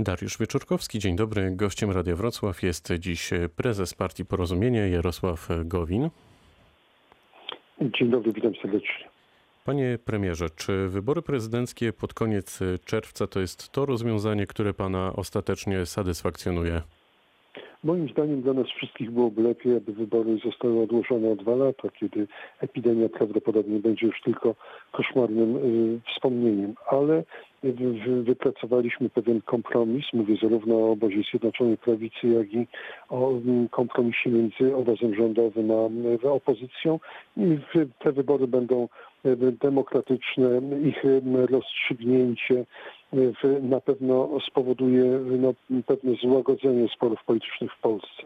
Dariusz Wieczorkowski, dzień dobry. Gościem Radia Wrocław jest dziś prezes Partii Porozumienie Jarosław Gowin. Dzień dobry, witam serdecznie. Panie premierze, czy wybory prezydenckie pod koniec czerwca to jest to rozwiązanie, które pana ostatecznie satysfakcjonuje? Moim zdaniem dla nas wszystkich byłoby lepiej, aby wybory zostały odłożone o dwa lata, kiedy epidemia prawdopodobnie będzie już tylko koszmarnym y, wspomnieniem. Ale wypracowaliśmy pewien kompromis, mówię zarówno o obozie Zjednoczonej Prawicy, jak i o mm, kompromisie między obozem rządowym a opozycją. I te wybory będą demokratyczne, ich rozstrzygnięcie na pewno spowoduje no, pewne złagodzenie sporów politycznych w Polsce.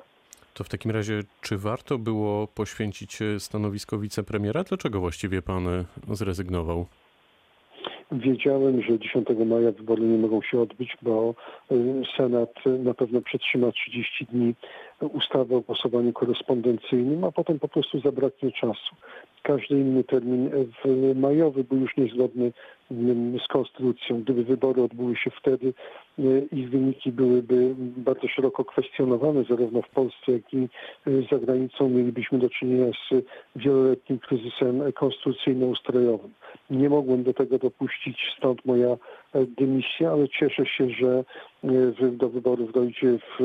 To w takim razie, czy warto było poświęcić stanowisko wicepremiera? Dlaczego właściwie pan zrezygnował? Wiedziałem, że 10 maja wybory nie mogą się odbyć, bo y, Senat na pewno przetrzyma 30 dni ustawę o głosowaniu korespondencyjnym, a potem po prostu zabraknie czasu. Każdy inny termin majowy był już niezgodny mm, z konstytucją. Gdyby wybory odbyły się wtedy, y, ich wyniki byłyby bardzo szeroko kwestionowane, zarówno w Polsce, jak i y, za granicą. Mielibyśmy do czynienia z wieloletnim kryzysem konstytucyjno-ustrojowym. Nie mogłem do tego dopuścić, stąd moja e, dymisja, ale cieszę się, że e, do wyborów dojdzie w,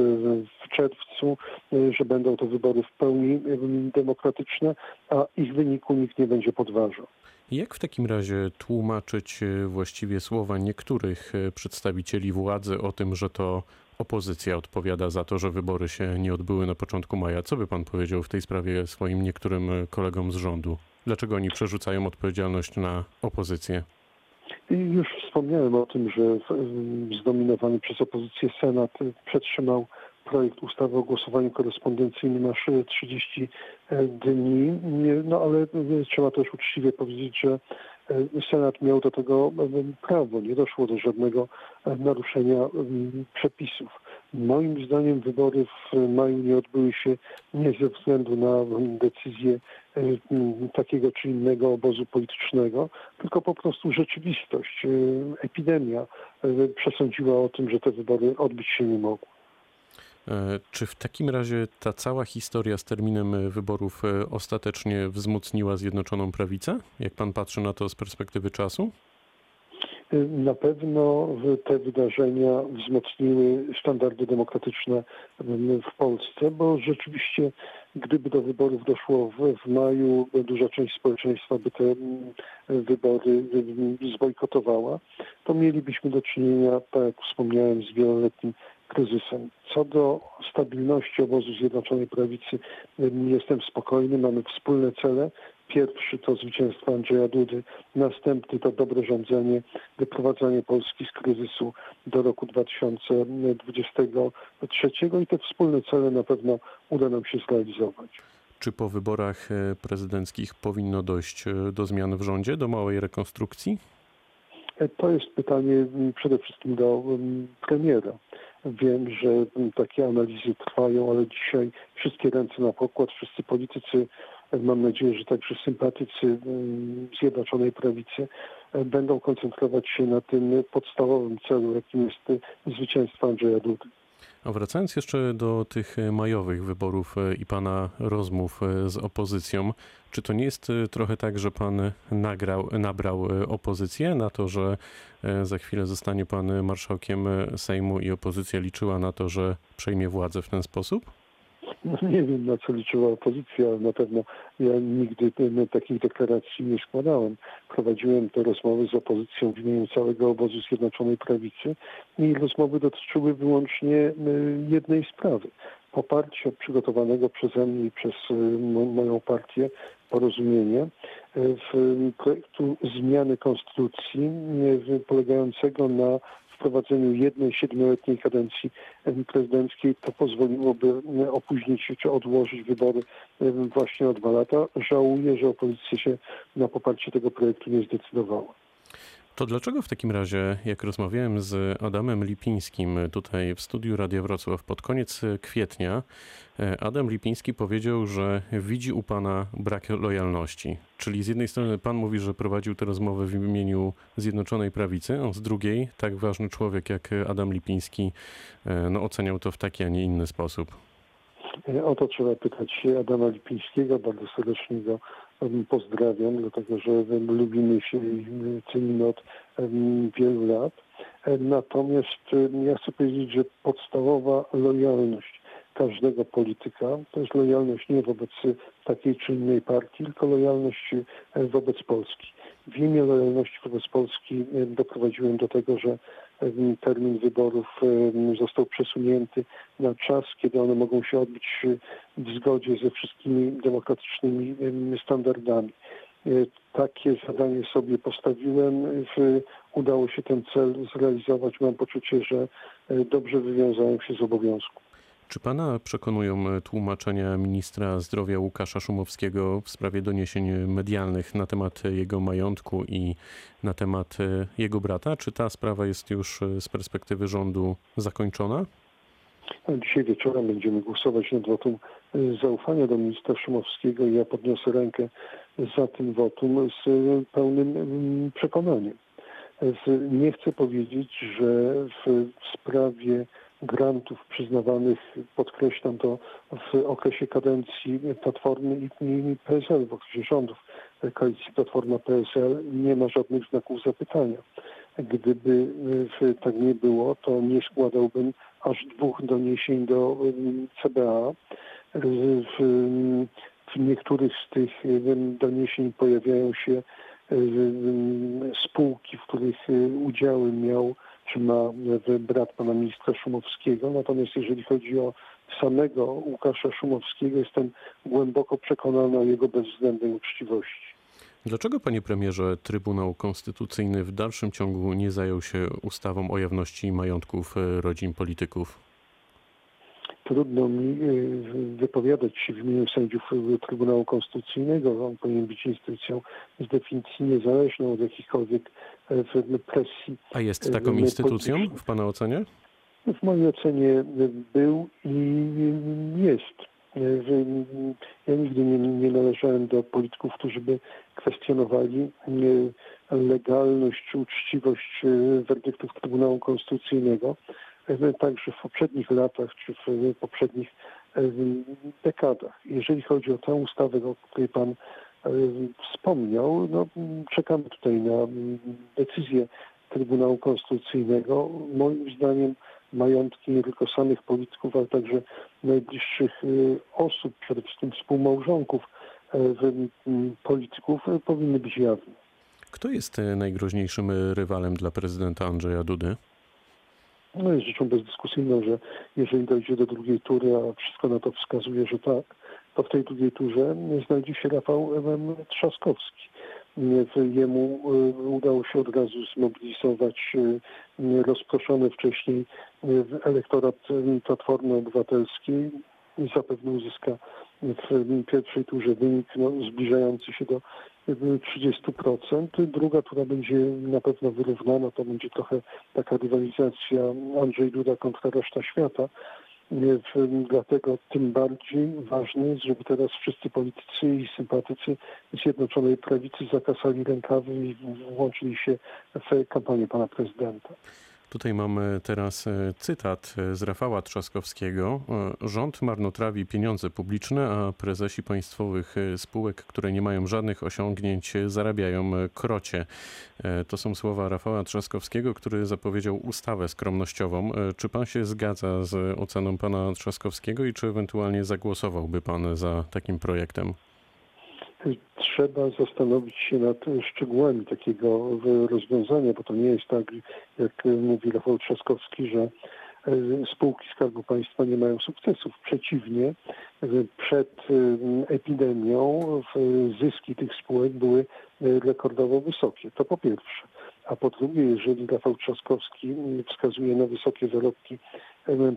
w czerwcu, e, że będą to wybory w pełni demokratyczne, a ich wyniku nikt nie będzie podważał. Jak w takim razie tłumaczyć właściwie słowa niektórych przedstawicieli władzy o tym, że to opozycja odpowiada za to, że wybory się nie odbyły na początku maja? Co by pan powiedział w tej sprawie swoim niektórym kolegom z rządu? Dlaczego oni przerzucają odpowiedzialność na opozycję? I już wspomniałem o tym, że zdominowany przez opozycję Senat przetrzymał projekt ustawy o głosowaniu korespondencyjnym aż 30 dni. No ale trzeba też uczciwie powiedzieć, że Senat miał do tego prawo. Nie doszło do żadnego naruszenia przepisów. Moim zdaniem wybory w maju nie odbyły się nie ze względu na decyzję e, takiego czy innego obozu politycznego, tylko po prostu rzeczywistość, e, epidemia e, przesądziła o tym, że te wybory odbyć się nie mogły. Czy w takim razie ta cała historia z terminem wyborów ostatecznie wzmocniła Zjednoczoną Prawicę? Jak pan patrzy na to z perspektywy czasu? Na pewno te wydarzenia wzmocniły standardy demokratyczne w Polsce, bo rzeczywiście gdyby do wyborów doszło w, w maju, duża część społeczeństwa by te wybory zbojkotowała, to mielibyśmy do czynienia, tak jak wspomniałem, z wieloletnim kryzysem. Co do stabilności obozu Zjednoczonej Prawicy, jestem spokojny, mamy wspólne cele. Pierwszy to zwycięstwo Andrzeja Dudy, następny to dobre rządzenie, wyprowadzanie Polski z kryzysu do roku 2023 i te wspólne cele na pewno uda nam się zrealizować. Czy po wyborach e, prezydenckich powinno dojść e, do zmian w rządzie, do małej rekonstrukcji? E, to jest pytanie przede wszystkim do premiera. Wiem, że takie analizy trwają, ale dzisiaj wszystkie ręce na pokład, wszyscy politycy mam nadzieję, że także sympatycy mm, Zjednoczonej Prawicy e, będą koncentrować się na tym podstawowym celu, jakim jest zwycięstwo Andrzeja Dudy. A wracając jeszcze do tych majowych wyborów e, i pana rozmów e, z opozycją, czy to nie jest trochę tak, że pan nagrał, nabrał opozycję na to, że za chwilę zostanie pan marszałkiem Sejmu i opozycja liczyła na to, że przejmie władzę w ten sposób? No, nie wiem, na co liczyła opozycja, ale na pewno ja nigdy takich deklaracji nie składałem. Prowadziłem te rozmowy z opozycją w imieniu całego obozu Zjednoczonej Prawicy i rozmowy dotyczyły wyłącznie jednej sprawy. Poparcie przygotowanego przeze mnie i przez moją partię porozumienie w projektu zmiany konstytucji polegającego na wprowadzeniu jednej siedmioletniej kadencji prezydenckiej, to pozwoliłoby opóźnić czy odłożyć wybory właśnie o dwa lata. Żałuję, że opozycja się na poparcie tego projektu nie zdecydowała. To dlaczego w takim razie, jak rozmawiałem z Adamem Lipińskim tutaj w studiu Radia Wrocław pod koniec kwietnia, e, Adam Lipiński powiedział, że widzi u pana brak lojalności. Czyli z jednej strony pan mówi, że prowadził te rozmowy w imieniu Zjednoczonej Prawicy, a z drugiej tak ważny człowiek jak Adam Lipiński e, no, oceniał to w taki, a nie inny sposób. O to trzeba pytać Adama Lipińskiego. Bardzo serdecznie go pozdrawiam, dlatego że lubimy się i cenimy od wielu lat. Natomiast ja chcę powiedzieć, że podstawowa lojalność każdego polityka to jest lojalność nie wobec takiej czy innej partii, tylko lojalność wobec Polski. W imię lojalności wobec Polski doprowadziłem do tego, że termin wyborów został przesunięty na czas, kiedy one mogą się odbyć w zgodzie ze wszystkimi demokratycznymi standardami. E, takie zadanie sobie postawiłem. Udało się ten cel zrealizować. Mam poczucie, że e, dobrze wywiązałem się z obowiązku. Czy pana przekonują e, tłumaczenia ministra zdrowia Łukasza Szumowskiego w sprawie doniesień medialnych na temat jego majątku i na temat e, jego brata? Czy ta sprawa jest już e, z perspektywy rządu zakończona? Dzisiaj wieczorem będziemy głosować nad wotum zaufania do ministra Szumowskiego i ja podniosę rękę za tym wotum z pełnym przekonaniem. Nie chcę powiedzieć, że w sprawie grantów przyznawanych, podkreślam to, w okresie kadencji Platformy i PSL, w okresie rządów koalicji Platforma-PSL nie ma żadnych znaków zapytania. Gdyby tak nie było, to nie składałbym aż dwóch doniesień do CBA. W, niektórych z tych doniesień pojawiają się spółki, w których udziały miał ma brat pana ministra Szumowskiego. Natomiast jeżeli chodzi o samego Łukasza Szumowskiego, jestem głęboko przekonany o jego bezwzględnej uczciwości. Dlaczego, panie premierze, Trybunał Konstytucyjny w dalszym ciągu nie zajął się ustawą o jawności majątków rodzin polityków? Trudno mi y, wypowiadać się w imieniu sędziów Trybunału Konstytucyjnego. On powinien być instytucją z definicji niezależną od jakichkolwiek e, presji. A jest taką instytucją w Pana ocenie? W mojej ocenie był i jest. E, ja nigdy nie, nie należałem do polityków, którzy by kwestionowali e, legalność uczciwość werdyktów Trybunału Konstytucyjnego także w poprzednich latach czy w poprzednich e, dekadach. Jeżeli chodzi o tę ustawę, o której Pan e, wspomniał, no, czekamy tutaj na decyzję Trybunału Konstytucyjnego. Moim zdaniem majątki nie tylko samych polityków, ale także najbliższych e, osób, przede wszystkim współmałżonków polityków powinny być jawne. Kto jest najgroźniejszym rywalem dla prezydenta Andrzeja Dudy? No jest rzeczą bezdyskusyjną, że jeżeli dojdzie do drugiej tury, a wszystko na to wskazuje, że tak, to w tej drugiej turze znajdzie się Rafał Trzaskowski. Jemu e, udało się od razu zmobilizować e, rozproszony wcześniej e, elektorat Platformy Obywatelskiej i zapewne uzyska w pierwszej turze wynik no, zbliżający się do 30%. Druga tura będzie na pewno wyrównana, to będzie trochę taka rywalizacja Andrzej Duda kontra reszta świata. Dlatego tym bardziej ważne jest, żeby teraz wszyscy politycy i sympatycy Zjednoczonej Prawicy zakasali rękawy i włączyli się w kampanię pana prezydenta. Tutaj mamy teraz e, cytat e, z Rafała Trzaskowskiego. E, Rząd marnotrawi pieniądze publiczne, a prezesi państwowych spółek, które nie mają żadnych osiągnięć, zarabiają krocie. To są słowa Rafała Trzaskowskiego, który zapowiedział ustawę skromnościową. Czy pan się zgadza z oceną pana Trzaskowskiego i czy ewentualnie zagłosowałby pan za takim projektem? Trzeba zastanowić się nad szczegółami takiego rozwiązania, bo to nie jest tak, jak mówi Rafał Trzaskowski, że e, spółki Skarbu Państwa nie mają sukcesów. Przeciwnie, przed e, epidemią zyski tych spółek były e, rekordowo wysokie. To po pierwsze. a po drugie, jeżeli Rafał Trzaskowski wskazuje na wysokie zarobki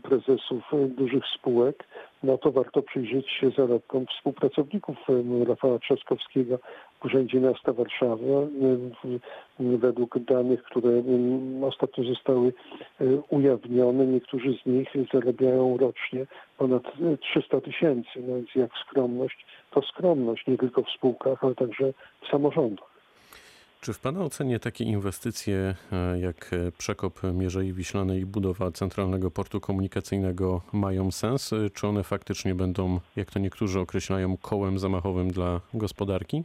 prezesów e, dużych spółek, no to warto przyjrzeć się zarobkom współpracowników em, Rafała Trzaskowskiego w Urzędzie Miasta Warszawy. W- Według danych, które ostatnio zostały e, ujawnione, niektórzy z nich zarabiają rocznie ponad e, 300 tysięcy, no więc jak skromność, to skromność nie tylko w spółkach, ale także w samorządach. Czy w Pana ocenie takie inwestycje e, jak e, przekop Mierzei Wiślanej i budowa centralnego portu komunikacyjnego mają sens? Czy one faktycznie będą, jak to niektórzy określają, kołem zamachowym dla gospodarki?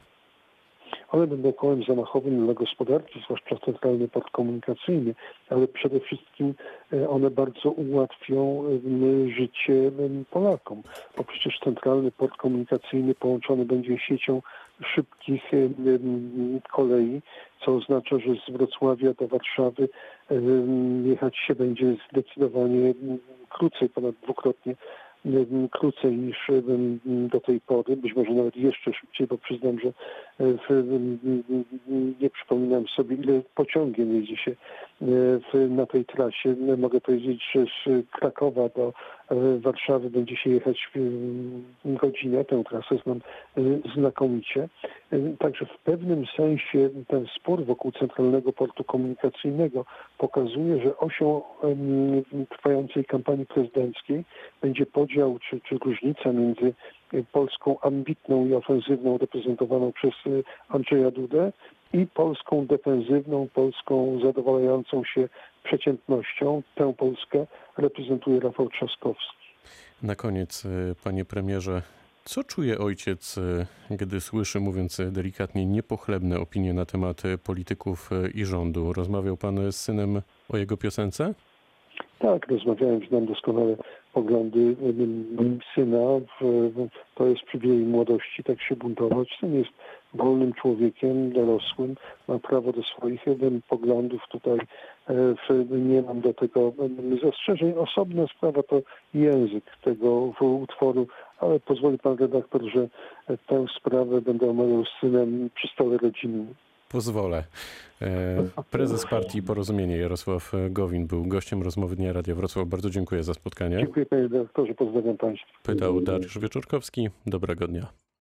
One będą kołem zamachowym dla gospodarki, zwłaszcza centralny port komunikacyjny, ale przede wszystkim e, one bardzo ułatwią życie Polakom, bo przecież centralny port komunikacyjny połączony będzie siecią szybkich em, kolei, co oznacza, że z Wrocławia do Warszawy jechać się będzie zdecydowanie em, krócej, ponad dwukrotnie em, krócej niż do tej pory, być może nawet jeszcze szybciej, bo przyznam, że e, nie przypominam sobie, ile pociągiem jeździ się w, na tej trasie. Mogę powiedzieć, że z Krakowa do e, Warszawy będzie się jechać godzinę. Tę trasę znam e, znakomicie. E, Także w pewnym sensie ten spór wokół Centralnego Portu Komunikacyjnego pokazuje, że osią trwającej kampanii prezydenckiej będzie podział czy, czy różnica między Polską ambitną i ofensywną reprezentowaną przez Andrzeja Dudę i Polską defensywną, Polską zadowalającą się przeciętnością. Tę Polskę reprezentuje Rafał Trzaskowski. Na koniec, e, panie premierze, co czuje ojciec, e, gdy słyszy, mówiąc delikatnie, niepochlebne opinie na temat polityków e, i rządu? Rozmawiał pan z synem o jego piosence? Tak, rozmawiałem, znam doskonale poglądy syna. To jest przywilej młodości, tak się buntować. Syn jest wolnym człowiekiem, dorosłym, ma prawo do swoich poglądów. Tutaj e, nie mam do tego em, zastrzeżeń. Osobna sprawa to język tego utworu, ale pozwoli pan redaktor, że e, tę sprawę będę omawiał z synem przy stole rodzinnym. Pozwolę. E, Prezes partii Porozumienie Jarosław Gowin był gościem rozmowy Dnia Radia Wrocław. Bardzo dziękuję za spotkanie. Dziękuję panie redaktorze, pozdrawiam państwa. Pytał Dariusz Wieczorkowski. Dobrego dnia.